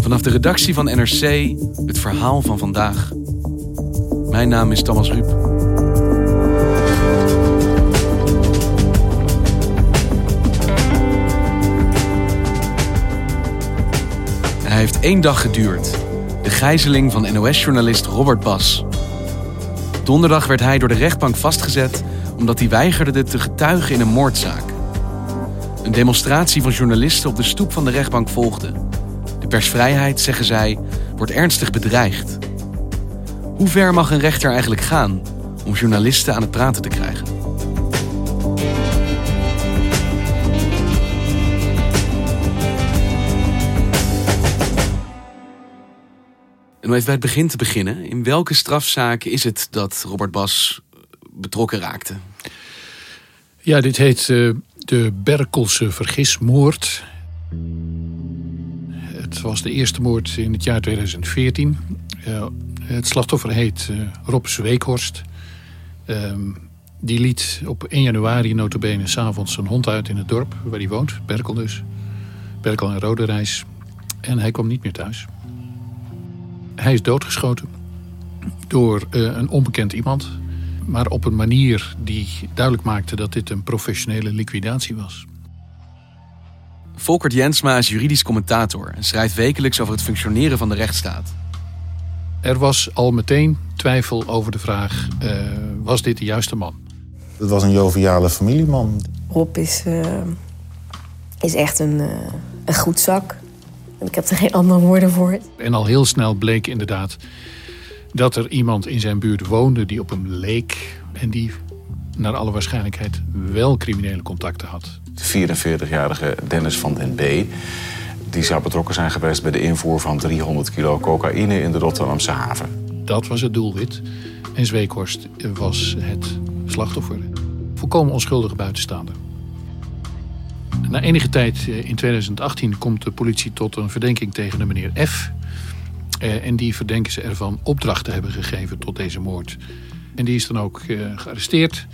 Vanaf de redactie van NRC het verhaal van vandaag. Mijn naam is Thomas Ruip. Hij heeft één dag geduurd. De gijzeling van NOS-journalist Robert Bas. Donderdag werd hij door de rechtbank vastgezet omdat hij weigerde te getuigen in een moordzaak. Een demonstratie van journalisten op de stoep van de rechtbank volgde. De persvrijheid, zeggen zij, wordt ernstig bedreigd. Hoe ver mag een rechter eigenlijk gaan om journalisten aan het praten te krijgen? En om even bij het begin te beginnen, in welke strafzaak is het dat Robert Bas betrokken raakte? Ja, dit heet uh, de Berkelse vergismoord. Was de eerste moord in het jaar 2014. Uh, het slachtoffer heet uh, Rob Zweekhorst. Um, die liet op 1 januari notabene s'avonds zijn hond uit in het dorp waar hij woont. Berkel dus. Berkel en Rode Reis. En hij kwam niet meer thuis. Hij is doodgeschoten door uh, een onbekend iemand. Maar op een manier die duidelijk maakte dat dit een professionele liquidatie was. Volkert Jensma is juridisch commentator en schrijft wekelijks over het functioneren van de rechtsstaat. Er was al meteen twijfel over de vraag: uh, was dit de juiste man? Het was een joviale familieman. Rob is, uh, is echt een, uh, een goed zak. Ik heb er geen andere woorden voor. En al heel snel bleek inderdaad dat er iemand in zijn buurt woonde die op hem leek en die naar alle waarschijnlijkheid wel criminele contacten had. De 44-jarige Dennis van den B. Die zou betrokken zijn geweest bij de invoer van 300 kilo cocaïne in de Rotterdamse haven. Dat was het doelwit. En Zweekhorst was het slachtoffer. Volkomen onschuldige buitenstaander. Na enige tijd in 2018 komt de politie tot een verdenking tegen de meneer F. En die verdenken ze ervan opdracht te hebben gegeven tot deze moord. En die is dan ook gearresteerd.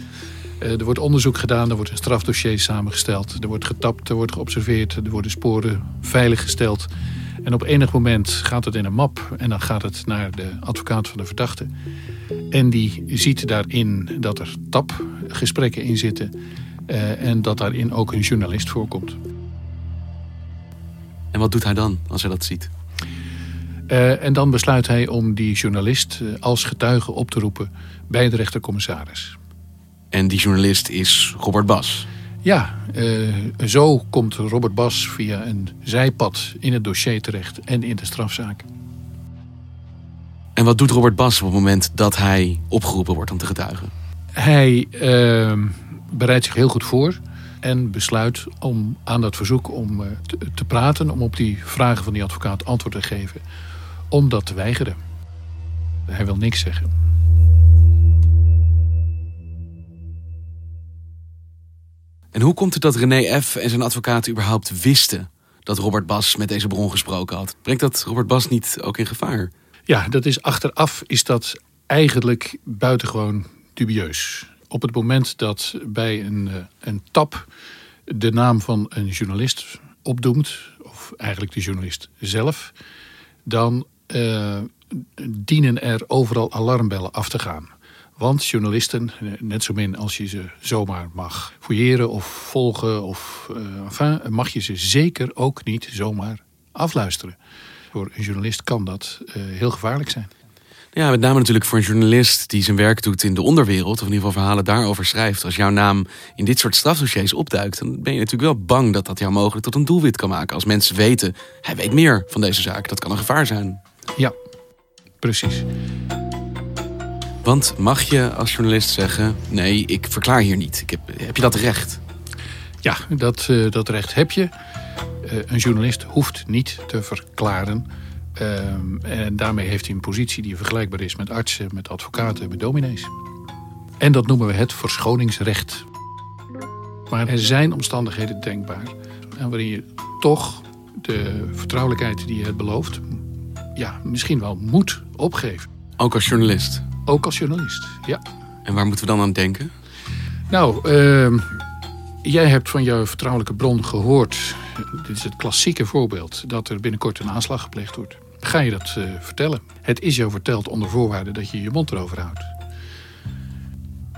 Er wordt onderzoek gedaan, er wordt een strafdossier samengesteld. Er wordt getapt, er wordt geobserveerd, er worden sporen veiliggesteld. En op enig moment gaat het in een map en dan gaat het naar de advocaat van de verdachte. En die ziet daarin dat er tapgesprekken in zitten uh, en dat daarin ook een journalist voorkomt. En wat doet hij dan als hij dat ziet? Uh, en dan besluit hij om die journalist uh, als getuige op te roepen bij de rechtercommissaris. En die journalist is Robert Bas. Ja, uh, zo komt Robert Bas via een zijpad in het dossier terecht en in de strafzaak. En wat doet Robert Bas op het moment dat hij opgeroepen wordt om te getuigen? Hij uh, bereidt zich heel goed voor en besluit om aan dat verzoek om te, te praten, om op die vragen van die advocaat antwoord te geven, om dat te weigeren. Hij wil niks zeggen. En hoe komt het dat René F. en zijn advocaat überhaupt wisten dat Robert Bas met deze bron gesproken had? Brengt dat Robert Bas niet ook in gevaar? Ja, dat is achteraf is dat eigenlijk buitengewoon dubieus. Op het moment dat bij een, een tap de naam van een journalist opdoemt, of eigenlijk de journalist zelf, dan dienen er overal alarmbellen af te gaan. Want journalisten, net zo min als je ze zomaar mag fouilleren of volgen, of, uh, enfin, mag je ze zeker ook niet zomaar afluisteren. Voor een journalist kan dat uh, heel gevaarlijk zijn. Ja, met name natuurlijk voor een journalist die zijn werk doet in de onderwereld, of in ieder geval verhalen daarover schrijft. Als jouw naam in dit soort strafdossiers opduikt, dan ben je natuurlijk wel bang dat dat jou mogelijk tot een doelwit kan maken. Als mensen weten, hij weet meer van deze zaak, dat kan een gevaar zijn. Ja, precies. Want mag je als journalist zeggen: nee, ik verklaar hier niet? Ik heb, heb je dat recht? Ja, dat, uh, dat recht heb je. Eh, een journalist hoeft niet te verklaren. Ehm, en daarmee heeft hij een positie die vergelijkbaar is met artsen, met advocaten, met dominees. En dat noemen we het verschoningsrecht. Maar er zijn omstandigheden denkbaar en waarin je toch de vertrouwelijkheid die je hebt beloofd, ja, misschien wel moet opgeven. Ook als journalist? Ook als journalist, ja. En waar moeten we dan aan denken? Nou, ehm, jij hebt van jouw vertrouwelijke bron gehoord... dit is het klassieke voorbeeld... dat er binnenkort een aanslag gepleegd wordt. Ga je dat eh, vertellen? Het is jou verteld onder voorwaarde dat je je mond erover houdt.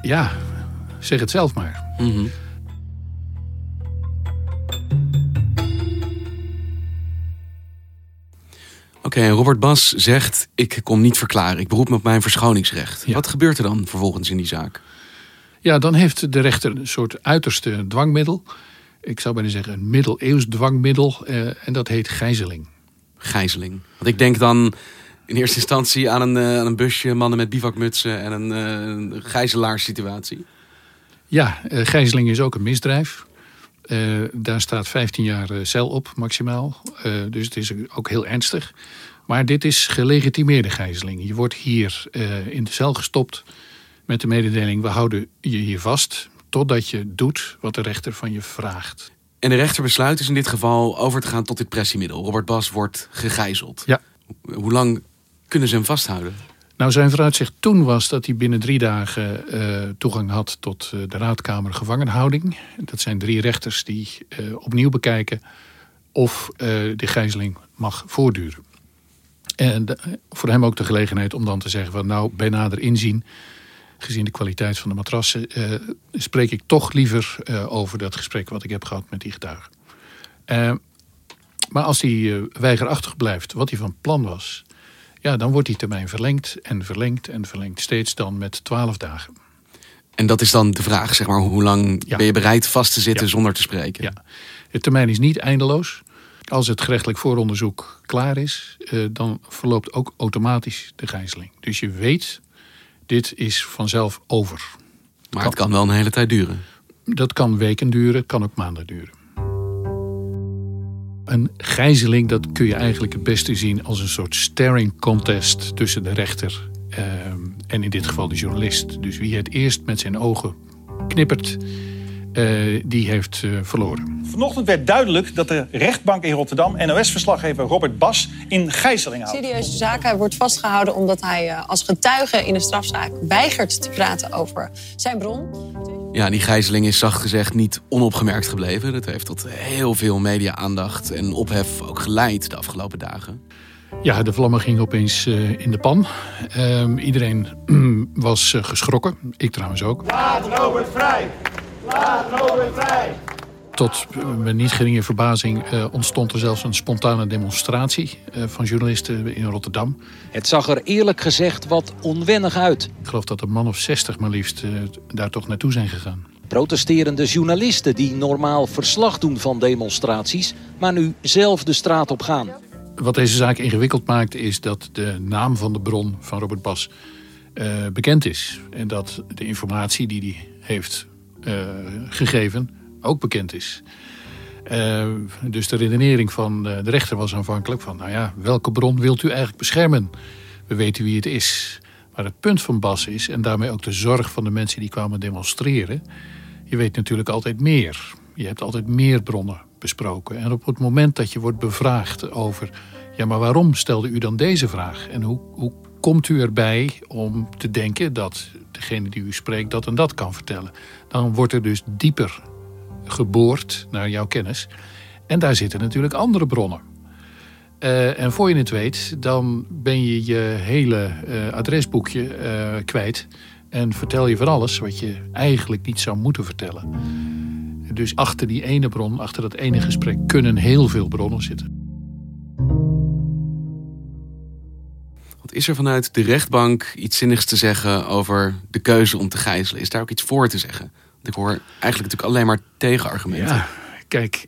Ja, zeg het zelf maar. Mhm. Oké, Robert Bas zegt: Ik kom niet verklaren. Ik beroep me op mijn verschoningsrecht. Ja. Wat gebeurt er dan vervolgens in die zaak? Ja, dan heeft de rechter een soort uiterste dwangmiddel. Ik zou bijna zeggen een middeleeuws dwangmiddel. eh, en dat heet gijzeling. Gijzeling. Want ik denk dan in eerste instantie aan een, eh, aan een busje, mannen met bivakmutsen en een, eh, een gijzelaarssituatie. Ja, eh, gijzeling is ook een misdrijf. Eh, daar staat 15 jaar eh, cel op, maximaal. Eh, dus het is ook heel ernstig. Maar dit is gelegitimeerde gijzeling. Je wordt hier in de cel gestopt met de mededeling... we houden je hier vast totdat je doet wat de rechter van je vraagt. En de rechter besluit dus in dit geval over te gaan tot dit pressiemiddel. Robert Bas wordt gegijzeld. Ja. Hoe lang kunnen ze hem vasthouden? Nou, zijn vooruitzicht toen was dat hij binnen drie dagen eh, toegang had tot eh, de raadkamer gevangenhouding. Dat zijn drie rechters die eh, opnieuw bekijken of de gijzeling mag voortduren. En voor hem ook de gelegenheid om dan te zeggen van nou, bij nader inzien, gezien de kwaliteit van de matrassen, spreek ik toch liever over dat gesprek wat ik heb gehad met die getuige. Eh, maar als hij weigerachtig blijft wat hij van plan was, ja, dan wordt die termijn verlengd en verlengd en verlengd. Steeds dan met twaalf dagen. En dat is dan de vraag, zeg maar, hoe lang Ja. ben je bereid vast te zitten Ja. zonder te spreken? Ja. De termijn is niet eindeloos. Als het gerechtelijk vooronderzoek klaar is, eh, dan verloopt ook automatisch de gijzeling. Dus je weet, dit is vanzelf over. Maar het kan wel een hele tijd duren. Dat kan weken duren, kan ook maanden duren. Een gijzeling, dat kun je eigenlijk het beste zien als een soort staring contest tussen de rechter ehm, en in dit geval de journalist. Dus wie het eerst met zijn ogen knippert, eh, die heeft eh, verloren. Vanochtend werd duidelijk dat de rechtbank in Rotterdam NOS-verslaggever Robert Bas in gijzeling houdt. serieuze zaak. Hij wordt vastgehouden omdat hij eh, als getuige in een strafzaak weigert te praten over zijn bron. Ja, die gijzeling is zacht gezegd niet onopgemerkt gebleven. Dat heeft tot heel veel media-aandacht en ophef ook geleid de afgelopen dagen. Ja, de vlammen gingen opeens eh, in de pan. Ehm, iedereen was eh, geschrokken. Ik trouwens ook. Laat Robert vrij! Laat Robert vrij! Tot eh, mijn niet geringe verbazing eh, ontstond er zelfs een spontane demonstratie eh, van journalisten in Rotterdam. Het zag er eerlijk gezegd wat onwennig uit. Ik geloof dat een man of zestig maar liefst daar toch naartoe zijn gegaan. Protesterende journalisten die normaal verslag doen van demonstraties, maar nu zelf de straat op gaan. Wat deze zaak ingewikkeld maakt is dat de naam van de bron van Robert Bas bekend is. En dat de informatie die hij heeft gegeven ook bekend is. Eh, dus de redenering van eh, de rechter was aanvankelijk van... nou ja, welke bron wilt u eigenlijk beschermen? We weten wie het is. Maar het punt van Bas is, en daarmee ook de zorg van de mensen die kwamen demonstreren... je weet natuurlijk altijd meer. Je hebt altijd meer bronnen besproken. En op het moment dat je wordt bevraagd over... ja, maar waarom stelde u dan deze vraag? En hoe, hoe komt u erbij om te denken dat degene die u spreekt dat en dat kan vertellen? Dan wordt er dus dieper geboord naar jouw kennis. En daar zitten natuurlijk andere bronnen. Eh, en voor je het weet, dan ben je je hele eh, adresboekje eh, kwijt. En vertel je van alles wat je eigenlijk niet zou moeten vertellen. Dus achter die ene bron, achter dat ene gesprek, kunnen heel veel bronnen zitten. Wat is er vanuit de rechtbank iets zinnigs te zeggen over de keuze om te gijzelen? Is daar ook iets voor te zeggen? Ik hoor eigenlijk natuurlijk alleen maar tegenargumenten. Ja, kijk,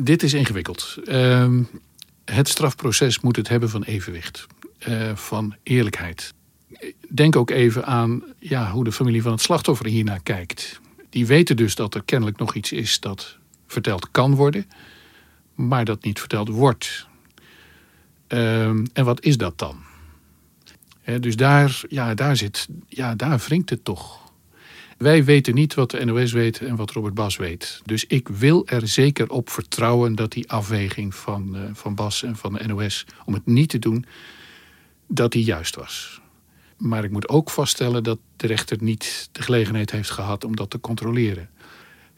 dit is ingewikkeld. Ehm, het strafproces moet het hebben van evenwicht, eh, van eerlijkheid. Denk ook even aan ja, hoe de familie van het slachtoffer hiernaar kijkt. Die weten dus dat er kennelijk nog iets is dat verteld kan worden. maar dat niet verteld wordt. Ehm, en wat is dat dan? Dus daar, ja, daar, zit, ja, daar wringt het toch. Wij weten niet wat de NOS weet en wat Robert Bas weet. Dus ik wil er zeker op vertrouwen dat die afweging van, eh, van Bas en van de NOS om het niet te doen, dat die juist was. Maar ik moet ook vaststellen dat de rechter niet de gelegenheid heeft gehad om dat te controleren.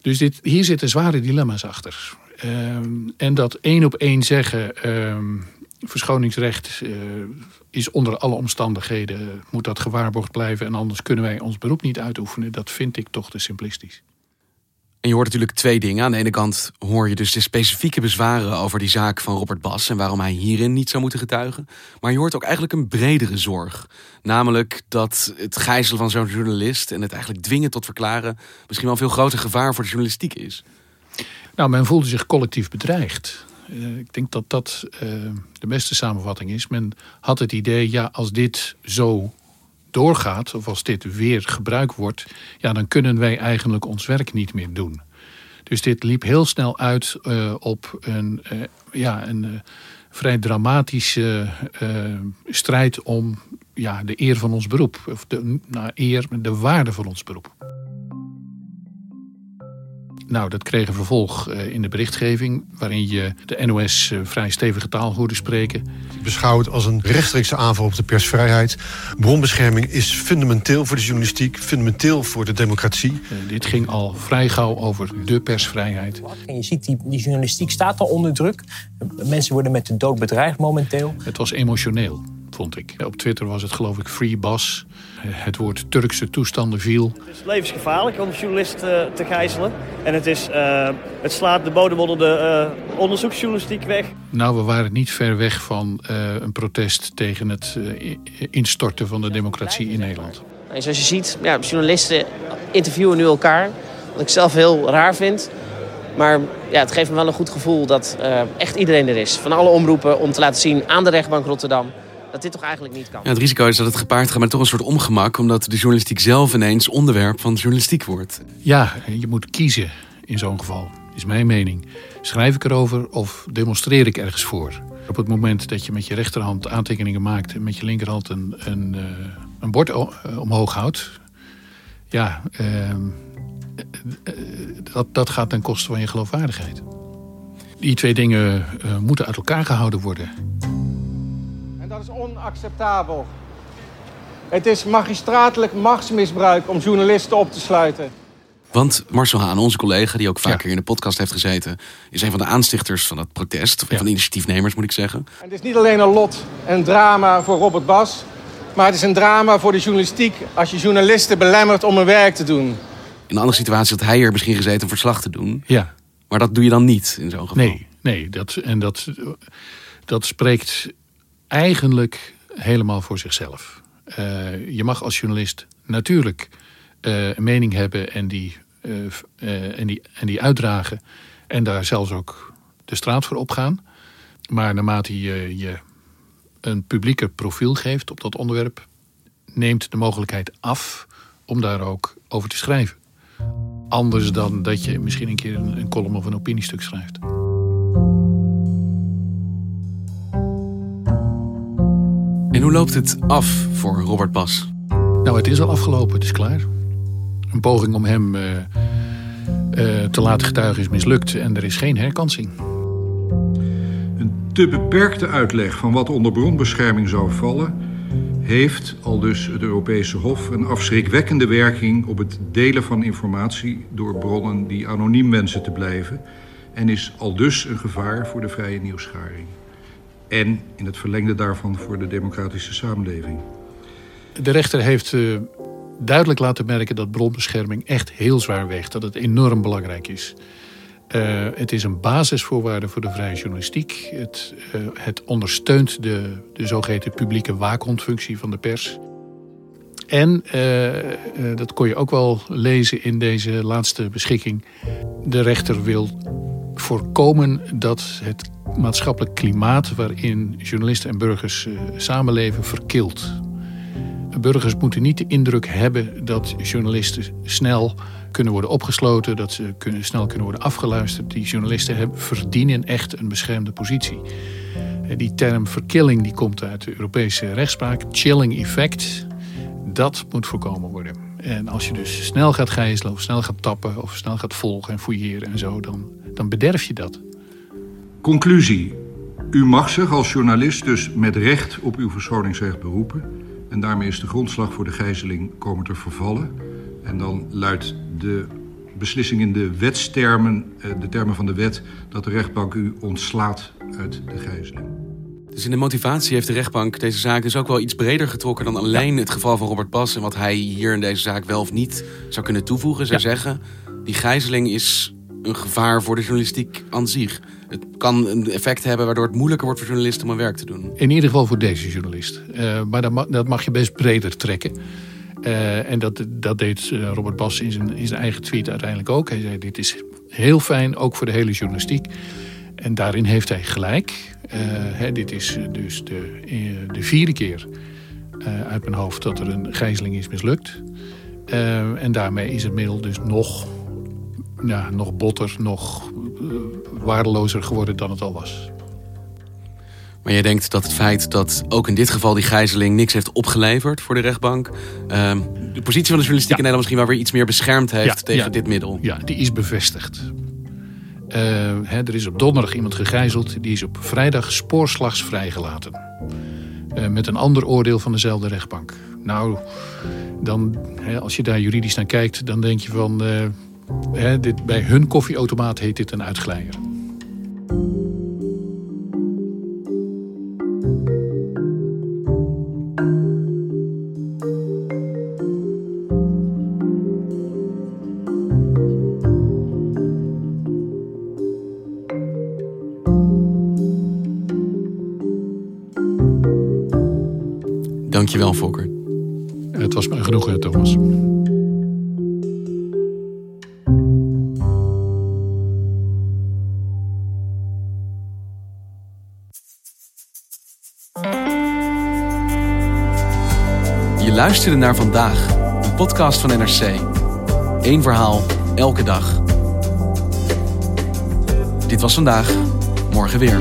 Dus dit, hier zitten zware dilemma's achter. Ehm, en dat één op één zeggen, ehm, verschoningsrecht uh, is onder alle omstandigheden, moet dat gewaarborgd blijven en anders kunnen wij ons beroep niet uitoefenen, dat vind ik toch te simplistisch. En je hoort natuurlijk twee dingen. Aan de ene kant hoor je dus de specifieke bezwaren over die zaak van Robert Bas en waarom hij hierin niet zou moeten getuigen. Maar je hoort ook eigenlijk een bredere zorg. Namelijk dat het gijzelen van zo'n journalist en het eigenlijk dwingen tot verklaren misschien wel een veel groter gevaar voor de journalistiek is. Nou, men voelde zich collectief bedreigd. Uh, ik denk dat dat uh, de beste samenvatting is. Men had het idee, ja, als dit zo doorgaat, of als dit weer gebruikt wordt, ja, dan kunnen wij eigenlijk ons werk niet meer doen. Dus dit liep heel snel uit uh, op een, ja, een vrij dramatische strijd om ja, de eer van ons beroep. Of de nou, eer, de waarde van ons beroep. Nou, dat kreeg een vervolg uh, in de berichtgeving, waarin je de NOS uh, vrij stevige taal hoorde spreken. Beschouwd als een rechtstreekse aanval op de persvrijheid. Bronbescherming is fundamenteel voor de journalistiek, fundamenteel voor de democratie. Uh, dit ging al vrij gauw over de persvrijheid. En je ziet, die, die journalistiek staat al onder druk. Mensen worden met de dood bedreigd momenteel. Het was emotioneel vond ik. Op Twitter was het geloof ik Free Bas. Het woord Turkse toestanden viel. Het is levensgevaarlijk om een journalist uh, te gijzelen. En het, is, uh, het slaat de bodem onder de uh, onderzoeksjournalistiek weg. Nou, we waren niet ver weg van een protest tegen het instorten van de democratie in Nederland. En zoals je ziet, ja, journalisten interviewen nu elkaar. Wat ik zelf heel raar vind. Maar ja, het geeft me wel een goed gevoel dat echt iedereen er is. Van alle omroepen om te laten zien aan de rechtbank Rotterdam dat dit toch eigenlijk niet kan. Ja, het risico is dat het gepaard gaat met toch een soort ongemak... omdat de journalistiek zelf ineens onderwerp van journalistiek wordt. Ja, je moet kiezen in zo'n geval, is mijn mening. Schrijf ik erover of demonstreer ik ergens voor? Op het moment dat je met je rechterhand aantekeningen maakt... en met je linkerhand een, een, uh, een bord omhoog houdt... ja, uh, dat, dat gaat ten koste van je geloofwaardigheid. Die twee dingen uh, moeten uit elkaar gehouden worden dat is onacceptabel. Het is magistratelijk machtsmisbruik om journalisten op te sluiten. Want Marcel Haan, onze collega, die ook vaker ja. in de podcast heeft gezeten, is een van de aanstichters van het protest. Of ja. een van de initiatiefnemers, moet ik zeggen. En het is niet alleen een lot en drama voor Robert Bas, maar het is een drama voor de journalistiek als je journalisten belemmert om hun werk te doen. In een andere situatie had hij er misschien gezeten om verslag te doen. Ja. Maar dat doe je dan niet in zo'n geval. Nee, nee dat, en dat, dat spreekt eigenlijk helemaal voor zichzelf. Uh, je mag als journalist natuurlijk uh, een mening hebben en die, uh, en, die, en die uitdragen. En daar zelfs ook de straat voor opgaan. Maar naarmate je je een publieker profiel geeft op dat onderwerp, neemt de mogelijkheid af om daar ook over te schrijven. Anders dan dat je misschien een keer een, een column of een opiniestuk schrijft. En hoe loopt het af voor Robert Bas? Nou, het is al afgelopen, het is klaar. Een poging om hem uh, uh, te laten getuigen is mislukt en er is geen herkansing. Een te beperkte uitleg van wat onder bronbescherming zou vallen, heeft, al dus het Europese Hof, een afschrikwekkende werking op het delen van informatie door bronnen die anoniem wensen te blijven en is al dus een gevaar voor de vrije nieuwsgaring en in het verlengde daarvan voor de democratische samenleving. De rechter heeft uh, duidelijk laten merken dat bronbescherming echt heel zwaar weegt, dat het enorm belangrijk is. Uh, het is een basisvoorwaarde voor de vrije journalistiek. Het, uh, het ondersteunt de, de zogeheten publieke waakhondfunctie van de pers. En, dat kon je ook wel lezen in deze laatste beschikking, de rechter wil voorkomen dat het maatschappelijk klimaat waarin journalisten en burgers uh, samenleven verkilt. burgers moeten niet de indruk hebben dat journalisten snel kunnen worden opgesloten, dat ze kunnen, snel kunnen worden afgeluisterd. Die journalisten hebben, verdienen echt een beschermde positie. Die term verkilling die komt uit de Europese rechtspraak, chilling effect, dat moet voorkomen worden. En als je dus snel gaat gijzelen of snel gaat tappen of snel gaat volgen en fouilleren en zo, dan, dan bederf je dat. Conclusie. U mag zich als journalist dus met recht op uw verschoningsrecht beroepen. En daarmee is de grondslag voor de gijzeling komen te vervallen. En dan luidt de beslissing in de wetstermen, eh, de termen van de wet, dat de rechtbank u ontslaat uit de gijzeling. Dus in de motivatie heeft de rechtbank deze zaak dus ook wel iets breder getrokken dan alleen het geval van Robert Bas en wat hij hier in deze zaak wel of niet zou kunnen toevoegen. Zou zeggen, die gijzeling is een gevaar voor de journalistiek aan zich. Het kan een effect hebben waardoor het moeilijker wordt voor journalisten om hun werk te doen. In ieder geval voor deze journalist. Uh, maar dat mag, dat mag, je best breder trekken. Uh, en dat, dat deed eh, Robert Bas in zijn, in zijn eigen tweet uiteindelijk ook. Hij zei: Dit is heel fijn, ook voor de hele journalistiek. En daarin heeft hij gelijk. Uh, hè, dit is dus de, de vierde keer uit mijn hoofd dat er een gijzeling is mislukt. en daarmee is het middel dus nog ja, nog botter, nog waardelozer geworden dan het al was. Maar jij denkt dat het feit dat ook in dit geval die gijzeling niks heeft opgeleverd voor de rechtbank, uh, de positie van de journalistiek ja. in Nederland misschien wel weer iets meer beschermd heeft ja, tegen ja, dit middel? Ja, die is bevestigd. Uh, hè, er is op donderdag iemand gegijzeld, die is op vrijdag spoorslags vrijgelaten. Uh, met een ander oordeel van dezelfde rechtbank. Nou, dan, hè, als je daar juridisch naar kijkt, dan denk je van He, dit, bij hun koffieautomaat heet dit een uitglijder. Dankjewel, Volker. Het was me genoeg, Thomas. luisterde naar vandaag, een podcast van NRC. Eén verhaal, elke dag. Dit was vandaag, morgen weer.